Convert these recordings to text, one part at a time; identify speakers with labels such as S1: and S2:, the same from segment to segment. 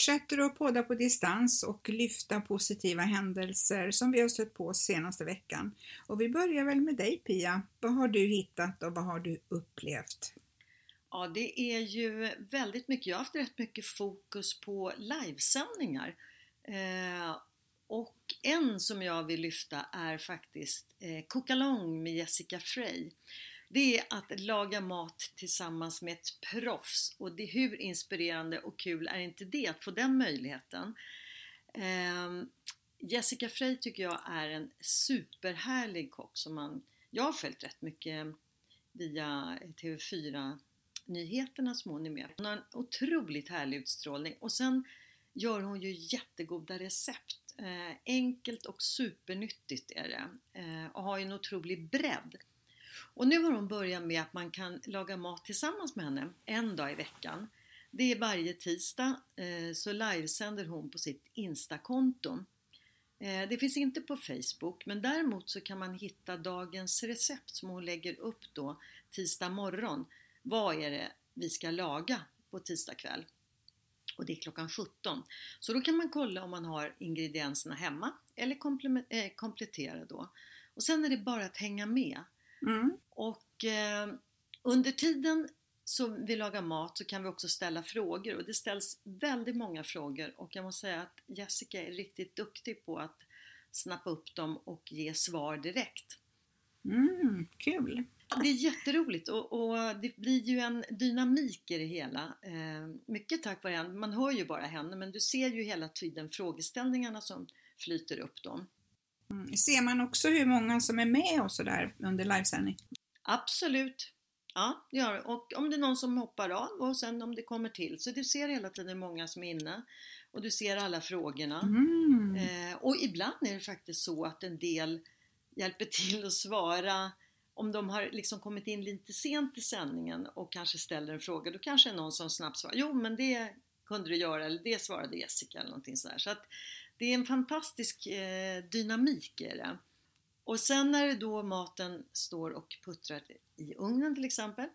S1: Fortsätter att podda på distans och lyfta positiva händelser som vi har stött på senaste veckan. Och vi börjar väl med dig Pia. Vad har du hittat och vad har du upplevt?
S2: Ja, det är ju väldigt mycket. Jag har haft rätt mycket fokus på livesändningar. Eh, och en som jag vill lyfta är faktiskt eh, Kokalong med Jessica Frey. Det är att laga mat tillsammans med ett proffs och det, hur inspirerande och kul är inte det att få den möjligheten? Eh, Jessica Frey tycker jag är en superhärlig kock som man, jag har följt rätt mycket via TV4 nyheterna som hon är med Hon har en otroligt härlig utstrålning och sen gör hon ju jättegoda recept. Eh, enkelt och supernyttigt är det eh, och har ju en otrolig bredd. Och nu har hon börjat med att man kan laga mat tillsammans med henne en dag i veckan. Det är varje tisdag eh, så livesänder hon på sitt Instakonto. Eh, det finns inte på Facebook men däremot så kan man hitta dagens recept som hon lägger upp då tisdag morgon. Vad är det vi ska laga på tisdag kväll? Och det är klockan 17. Så då kan man kolla om man har ingredienserna hemma eller eh, komplettera då. Och sen är det bara att hänga med.
S1: Mm.
S2: Och eh, under tiden som vi lagar mat så kan vi också ställa frågor och det ställs väldigt många frågor och jag måste säga att Jessica är riktigt duktig på att snappa upp dem och ge svar direkt.
S1: Mm, kul!
S2: Det är jätteroligt och, och det blir ju en dynamik i det hela. Eh, mycket tack vare henne, man hör ju bara henne men du ser ju hela tiden frågeställningarna som flyter upp dem.
S1: Mm. Ser man också hur många som är med och sådär under livesändning?
S2: Absolut. Ja, det gör. Och om det är någon som hoppar av och sen om det kommer till. Så du ser hela tiden många som är inne och du ser alla frågorna.
S1: Mm.
S2: Eh, och ibland är det faktiskt så att en del hjälper till att svara om de har liksom kommit in lite sent i sändningen och kanske ställer en fråga, då kanske är någon som snabbt svarar Jo men det kunde du göra, eller det svarade Jessica eller någonting sådär. Så att det är en fantastisk eh, dynamik i det. Och sen när det då maten står och puttrar i ugnen till exempel.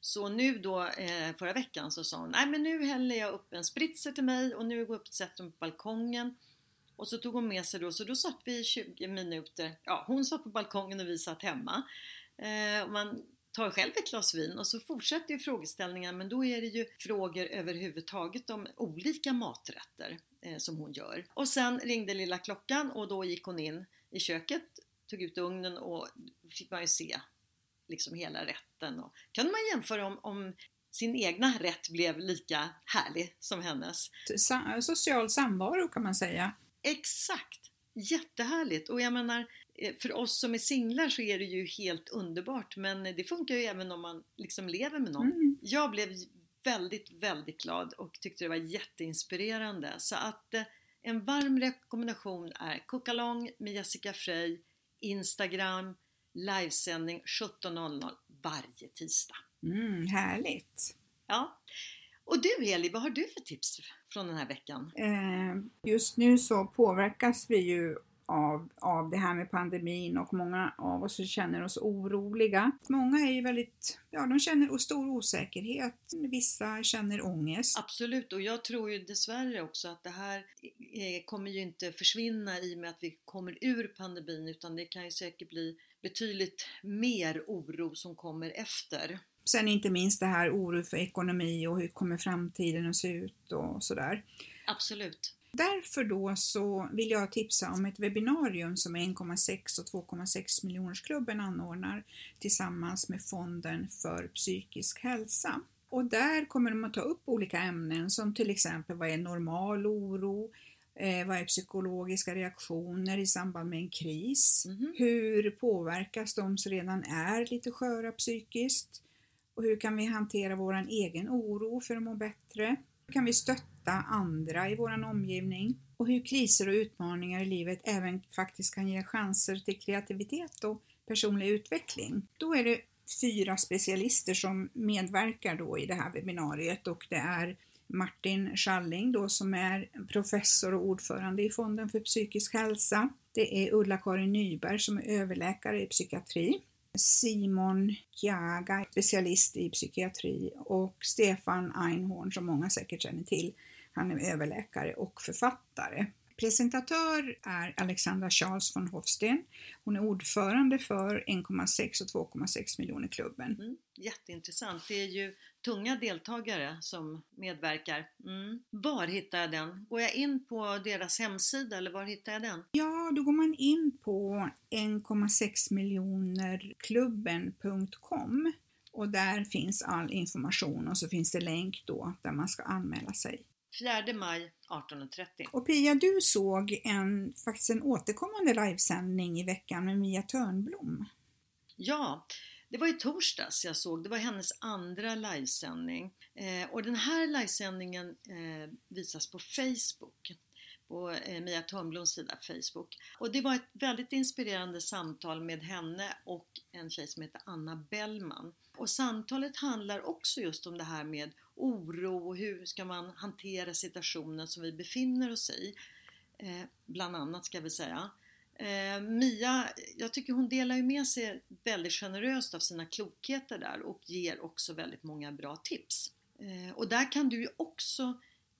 S2: Så nu då eh, förra veckan så sa hon, nej men nu häller jag upp en spritzer till mig och nu går jag upp och sätter mig på balkongen. Och så tog hon med sig då, så då satt vi i 20 minuter, ja hon satt på balkongen och vi satt hemma. Eh, och man tar själv ett glas vin och så fortsätter ju frågeställningen men då är det ju frågor överhuvudtaget om olika maträtter eh, som hon gör. Och sen ringde lilla klockan och då gick hon in i köket, tog ut ugnen och fick man ju se liksom hela rätten. Och kunde man jämföra om, om sin egna rätt blev lika härlig som hennes.
S1: Social samvaro kan man säga.
S2: Exakt! Jättehärligt! Och jag menar, för oss som är singlar så är det ju helt underbart men det funkar ju även om man liksom lever med någon.
S1: Mm.
S2: Jag blev väldigt, väldigt glad och tyckte det var jätteinspirerande. Så att eh, en varm rekommendation är Cookalong med Jessica Frey, Instagram, livesändning 17.00 varje tisdag.
S1: Mm, härligt!
S2: Ja. Och du Heli, vad har du för tips från den här veckan?
S1: Eh, just nu så påverkas vi ju av, av det här med pandemin och många av oss känner oss oroliga. Många är ju väldigt, ja de känner stor osäkerhet, vissa känner ångest.
S2: Absolut, och jag tror ju dessvärre också att det här kommer ju inte försvinna i och med att vi kommer ur pandemin utan det kan ju säkert bli betydligt mer oro som kommer efter.
S1: Sen inte minst det här oro för ekonomi och hur kommer framtiden att se ut och sådär.
S2: Absolut.
S1: Därför då så vill jag tipsa om ett webbinarium som 1,6 och 2,6 miljonersklubben anordnar tillsammans med Fonden för psykisk hälsa. Och där kommer de att ta upp olika ämnen som till exempel vad är normal oro, eh, vad är psykologiska reaktioner i samband med en kris,
S2: Mhm.
S1: hur påverkas de som redan är lite sköra psykiskt och hur kan vi hantera vår egen oro för att må bättre? Hur kan vi stötta andra i vår omgivning? Och hur kriser och utmaningar i livet även faktiskt kan ge chanser till kreativitet och personlig utveckling. Då är det fyra specialister som medverkar då i det här webbinariet och det är Martin Schalling då som är professor och ordförande i Fonden för psykisk hälsa. Det är Ulla-Karin Nyberg som är överläkare i psykiatri. Simon Kjaga, specialist i psykiatri och Stefan Einhorn som många säkert känner till. Han är överläkare och författare. Presentatör är Alexandra Charles von Hofsten. Hon är ordförande för 1,6 och 2,6 miljoner klubben.
S2: Mm, jätteintressant. Det är ju tunga deltagare som medverkar. Mm. Var hittar jag den? Går jag in på deras hemsida eller var hittar jag den?
S1: Ja, då går man in på 1,6 miljonerklubben.com och där finns all information och så finns det länk då där man ska anmäla sig.
S2: 4 maj 18.30.
S1: Och Pia, du såg en, faktiskt en återkommande livesändning i veckan med Mia Törnblom.
S2: Ja, det var i torsdags jag såg, det var hennes andra livesändning. Eh, och den här livesändningen eh, visas på Facebook, på eh, Mia Törnbloms sida Facebook. Och det var ett väldigt inspirerande samtal med henne och en tjej som heter Anna Bellman. Och samtalet handlar också just om det här med oro och hur ska man hantera situationen som vi befinner oss i. Eh, bland annat ska vi säga. Eh, Mia, jag tycker hon delar ju med sig väldigt generöst av sina klokheter där och ger också väldigt många bra tips. Eh, och där kan du ju också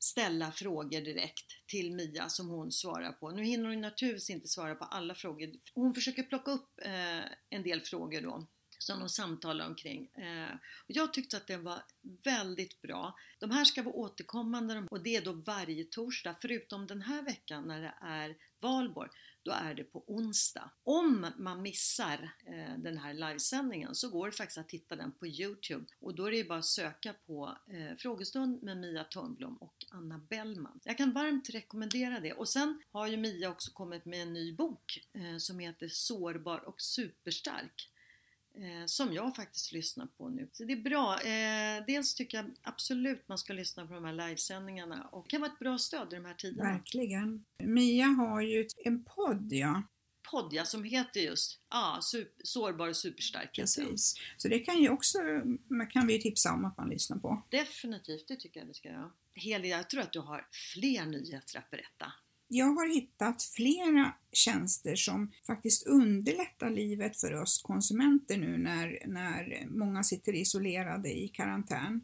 S2: ställa frågor direkt till Mia som hon svarar på. Nu hinner hon naturligtvis inte svara på alla frågor. Hon försöker plocka upp eh, en del frågor då som de samtalar omkring. Eh, och jag tyckte att det var väldigt bra. De här ska vara återkommande och det är då varje torsdag förutom den här veckan när det är valborg. Då är det på onsdag. Om man missar eh, den här livesändningen så går det faktiskt att hitta den på Youtube och då är det bara att söka på eh, frågestund med Mia Törnblom och Anna Bellman. Jag kan varmt rekommendera det och sen har ju Mia också kommit med en ny bok eh, som heter Sårbar och superstark eh, som jag faktiskt lyssnar på nu. Så det är bra. Eh, dels tycker jag absolut man ska lyssna på de här livesändningarna och det kan vara ett bra stöd i de här tiderna.
S1: Verkligen. Mia har ju en podd, ja.
S2: Podd ja, som heter just ja, super, Sårbar och superstark.
S1: Precis. Så det kan ju också, man kan vi ju tipsa om att man lyssnar på.
S2: Definitivt, det tycker jag vi ska göra. Heli, jag tror att du har fler nyheter att berätta.
S1: Jag har hittat flera tjänster som faktiskt underlättar livet för oss konsumenter nu när, när många sitter isolerade i karantän.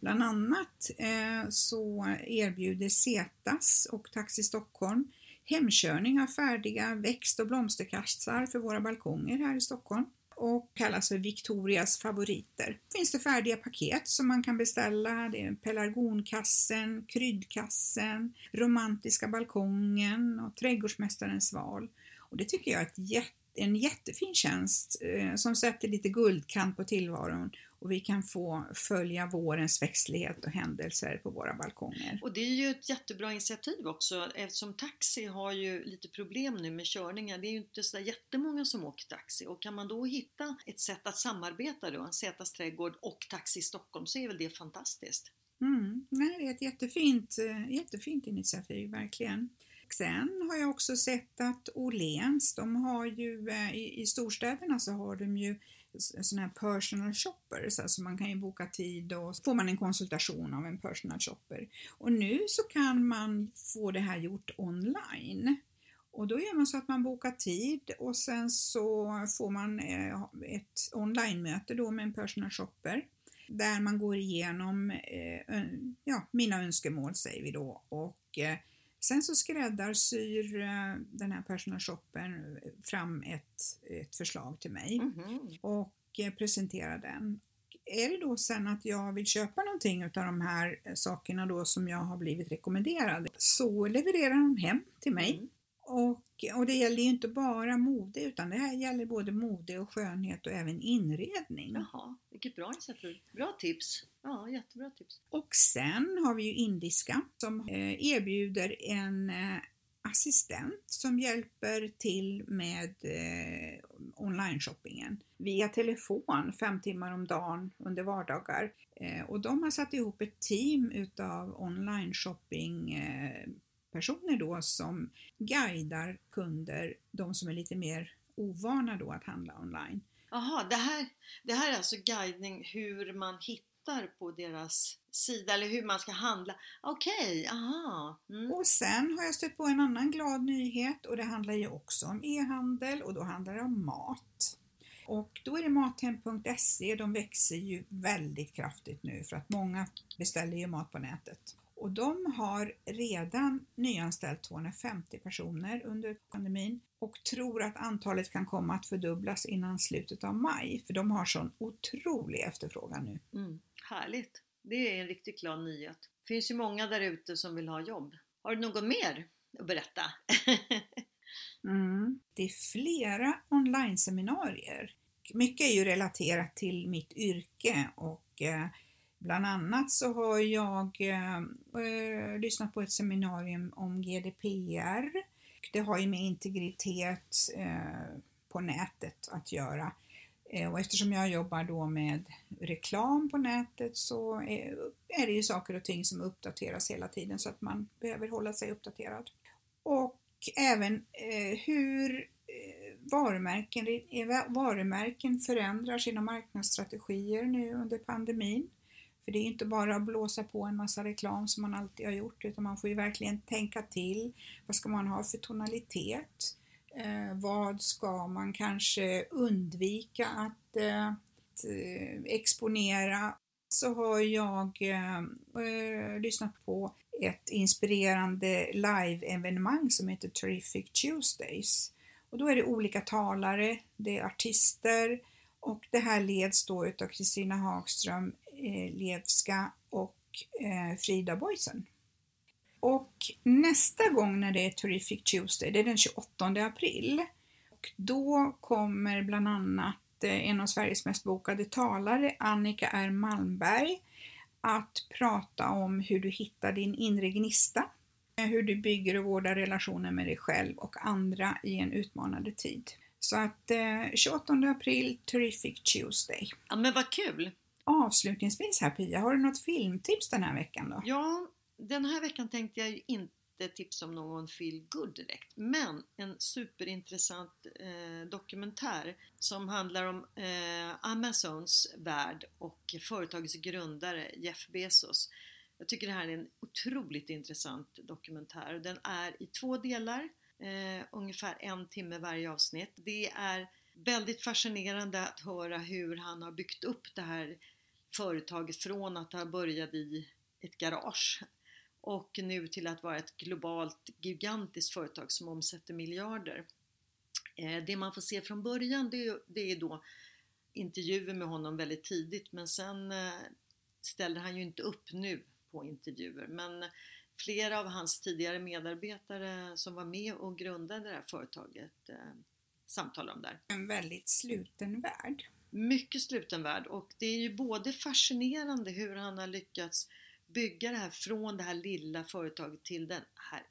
S1: Bland annat eh, så erbjuder Cetas och Taxi Stockholm hemkörning av färdiga växt och blomsterkassar för våra balkonger här i Stockholm och kallas för Victorias favoriter. Finns det färdiga paket som man kan beställa. Det är pelargonkassen, kryddkassen, romantiska balkongen och trädgårdsmästarens val. Och det tycker jag är ett jätte, en jättefin tjänst eh, som sätter lite guldkant på tillvaron och vi kan få följa vårens växtlighet och händelser på våra balkonger.
S2: Och det är ju ett jättebra initiativ också eftersom taxi har ju lite problem nu med körningar. Det är ju inte så jättemånga som åker taxi och kan man då hitta ett sätt att samarbeta då, Zetas trädgård och Taxi Stockholm så är väl det fantastiskt.
S1: Mm, nej, det är ett jättefint, eh, jättefint initiativ, verkligen. Sen har jag också sett att Åhléns, de har ju eh, i, i storstäderna så har de ju sån här personal shoppers, alltså man kan ju boka tid och så får man en konsultation av en personal shopper. Och nu så kan man få det här gjort online. Och då gör man så att man bokar tid och sen så får man eh, ett online-möte då med en personal shopper där man går igenom eh, ja, mina önskemål säger vi då och eh, sen så skräddarsyr den här personal shoppern fram ett, ett förslag till mig mm -hmm. och presenterar den. Är det då sen att jag vill köpa någonting av de här sakerna då som jag har blivit rekommenderad så levererar de hem till mig. Mm. Och, och det gäller ju inte bara mode utan det här gäller både mode och skönhet och även inredning.
S2: Jaha, vilket bra initiativ. Bra tips! Ja, jättebra tips.
S1: Och sen har vi ju Indiska som eh, erbjuder en eh, assistent som hjälper till med eh, online-shoppingen via telefon fem timmar om dagen under vardagar. Eh, och de har satt ihop ett team utav online-shopping eh, personer då som guidar kunder, de som är lite mer ovana då att handla online.
S2: Jaha, det här, det här är alltså guidning hur man hittar på deras sida eller hur man ska handla. Okej, okay, aha.
S1: Mm. Och sen har jag stött på en annan glad nyhet och det handlar ju också om e-handel och då handlar det om mat. Och då är det Mathem.se, de växer ju väldigt kraftigt nu för att många beställer ju mat på nätet. Och de har redan nyanställt 250 personer under pandemin och tror att antalet kan komma att fördubblas innan slutet av maj, för de har sån otrolig efterfrågan nu.
S2: Mm, härligt! Det är en riktigt glad nyhet. Det finns ju många där ute som vill ha jobb. Har du något mer att berätta?
S1: mm, det är flera online-seminarier. Mycket är ju relaterat till mitt yrke och eh, Bland annat så har jag eh, eh, lyssnat på ett seminarium om GDPR. Det har ju med integritet eh, på nätet att göra. Eh, och eftersom jag jobbar då med reklam på nätet så är, är det ju saker och ting som uppdateras hela tiden så att man behöver hålla sig uppdaterad. Och även eh, hur eh, varumärken, eh, varumärken förändrar sina marknadsstrategier nu under pandemin. För det är inte bara att blåsa på en massa reklam som man alltid har gjort utan man får ju verkligen tänka till. Vad ska man ha för tonalitet? Eh, vad ska man kanske undvika att eh, exponera? Så har jag eh, eh, lyssnat på ett inspirerande live-evenemang som heter Terrific Tuesdays. Och då är det olika talare, det är artister och det här leds då utav Kristina Hagström Eh, Levska och eh, Frida Boysen. Och nästa gång när det är Terrific Tuesday, det är den 28 april. Och då kommer bland annat eh, en av Sveriges mest bokade talare, Annika R Malmberg, att prata om hur du hittar din inre gnista, hur du bygger och vårdar relationer med dig själv och andra i en utmanande tid. Så att eh, 28 april, Terrific Tuesday.
S2: Ja men vad kul!
S1: Avslutningsvis här Pia, har du något filmtips den här veckan då?
S2: Ja, den här veckan tänkte jag ju inte tipsa om någon feel good direkt, men en superintressant eh, dokumentär som handlar om eh, Amazons värld och företagets grundare Jeff Bezos. Jag tycker det här är en otroligt intressant dokumentär. Den är i två delar, eh, ungefär en timme varje avsnitt. Det är väldigt fascinerande att höra hur han har byggt upp det här företag från att ha börjat i ett garage och nu till att vara ett globalt gigantiskt företag som omsätter miljarder. Eh, det man får se från början det är då intervjuer med honom väldigt tidigt men sen eh, ställer han ju inte upp nu på intervjuer men flera av hans tidigare medarbetare som var med och grundade det här företaget eh, samtalar om där.
S1: En väldigt sluten värld
S2: mycket sluten värld och det är ju både fascinerande hur han har lyckats bygga det här från det här lilla företaget till den här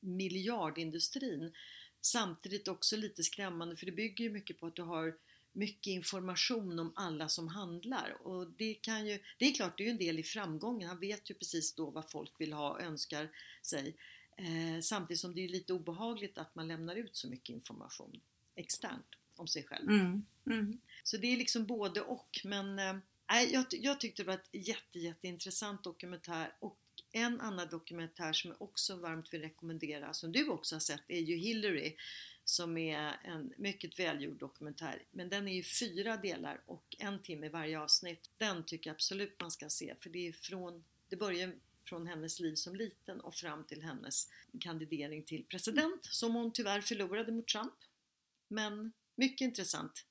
S2: miljardindustrin. Samtidigt också lite skrämmande för det bygger ju mycket på att du har mycket information om alla som handlar och det kan ju, det är klart det är ju en del i framgången, han vet ju precis då vad folk vill ha och önskar sig. Eh, samtidigt som det är lite obehagligt att man lämnar ut så mycket information externt om sig själv. Mm, mm. Så det är liksom både och men äh, jag, jag tyckte det var ett jätte, jätteintressant dokumentär och En annan dokumentär som jag också varmt vill rekommendera, som du också har sett, är ju Hillary som är en mycket välgjord dokumentär. Men den är ju fyra delar och en timme varje avsnitt. Den tycker jag absolut man ska se för det är från, det börjar från hennes liv som liten och fram till hennes kandidering till president som hon tyvärr förlorade mot Trump. Men mycket intressant.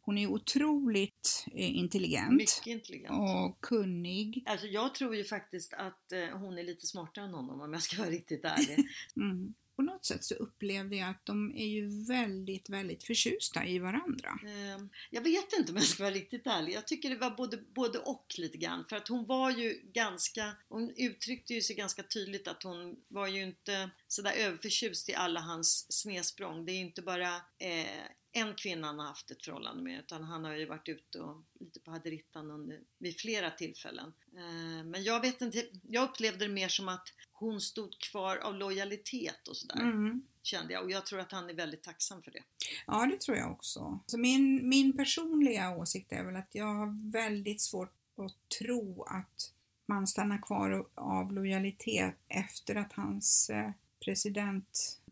S1: Hon är otroligt eh, intelligent.
S2: Mycket intelligent.
S1: Och kunnig.
S2: Alltså jag tror ju faktiskt att eh, hon är lite smartare än honom om jag ska vara riktigt ärlig.
S1: mm. På något sätt så upplevde jag att de är ju väldigt, väldigt förtjusta i varandra.
S2: Ehm, jag vet inte om jag ska vara riktigt ärlig. Jag tycker det var både, både och lite grann. För att hon var ju ganska, hon uttryckte ju sig ganska tydligt att hon var ju inte sådär överförtjust i alla hans snedsprång. Det är ju inte bara eh, en kvinna han har haft ett förhållande med utan han har ju varit ute och lite på haderittan under, vid flera tillfällen. Eh, men jag vet inte, jag upplevde det mer som att hon stod kvar av lojalitet och sådär.
S1: Mm.
S2: Kände jag och jag tror att han är väldigt tacksam för det.
S1: Ja, det tror jag också. Så min, min personliga åsikt är väl att jag har väldigt svårt att tro att man stannar kvar av lojalitet efter att hans eh,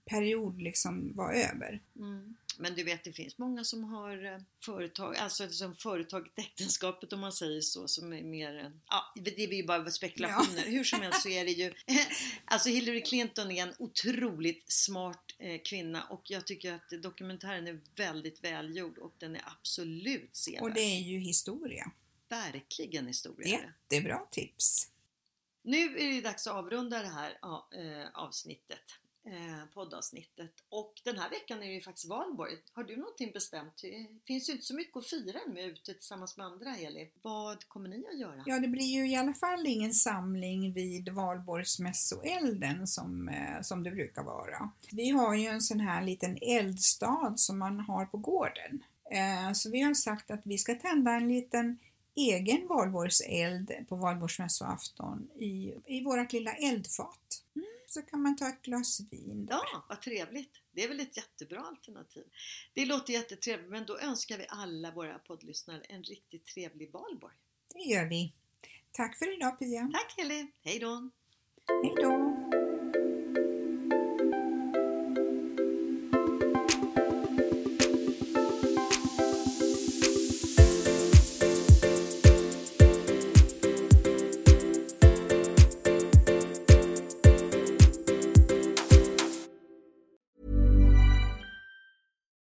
S1: presidentperiod liksom var över.
S2: Mm. Men du vet, det finns många som har eh, företag, alltså som företaget äktenskapet om man säger så, som är mer, ja, det är ju bara spekulationer. Ja. Hur som helst så är det ju, alltså Hillary Clinton är en otroligt smart eh, kvinna och jag tycker att dokumentären är väldigt välgjord och den är absolut sevärd.
S1: Och det är ju historia.
S2: Verkligen historia.
S1: Jättebra tips.
S2: Nu är det dags att avrunda det här eh, avsnittet eh, poddavsnittet. Och den här veckan är det ju faktiskt valborg. Har du någonting bestämt? Det finns ju inte så mycket att fira med ute tillsammans med andra, Eli. Vad kommer ni att göra?
S1: Ja, det blir ju i alla fall ingen samling vid valborgsmässoelden som, eh, som det brukar vara. Vi har ju en sån här liten eldstad som man har på gården. Eh, så vi har sagt att vi ska tända en liten egen valborgseld på valborgsmässoafton i, i vårt lilla eldfat. Mm så kan man ta ett glas vin.
S2: Ja, vad trevligt! Det är väl ett jättebra alternativ. Det låter jättetrevligt, men då önskar vi alla våra poddlyssnare en riktigt trevlig valborg.
S1: Det gör vi. Tack för idag Pia!
S2: Tack Heli! Hej då!
S1: Hej då!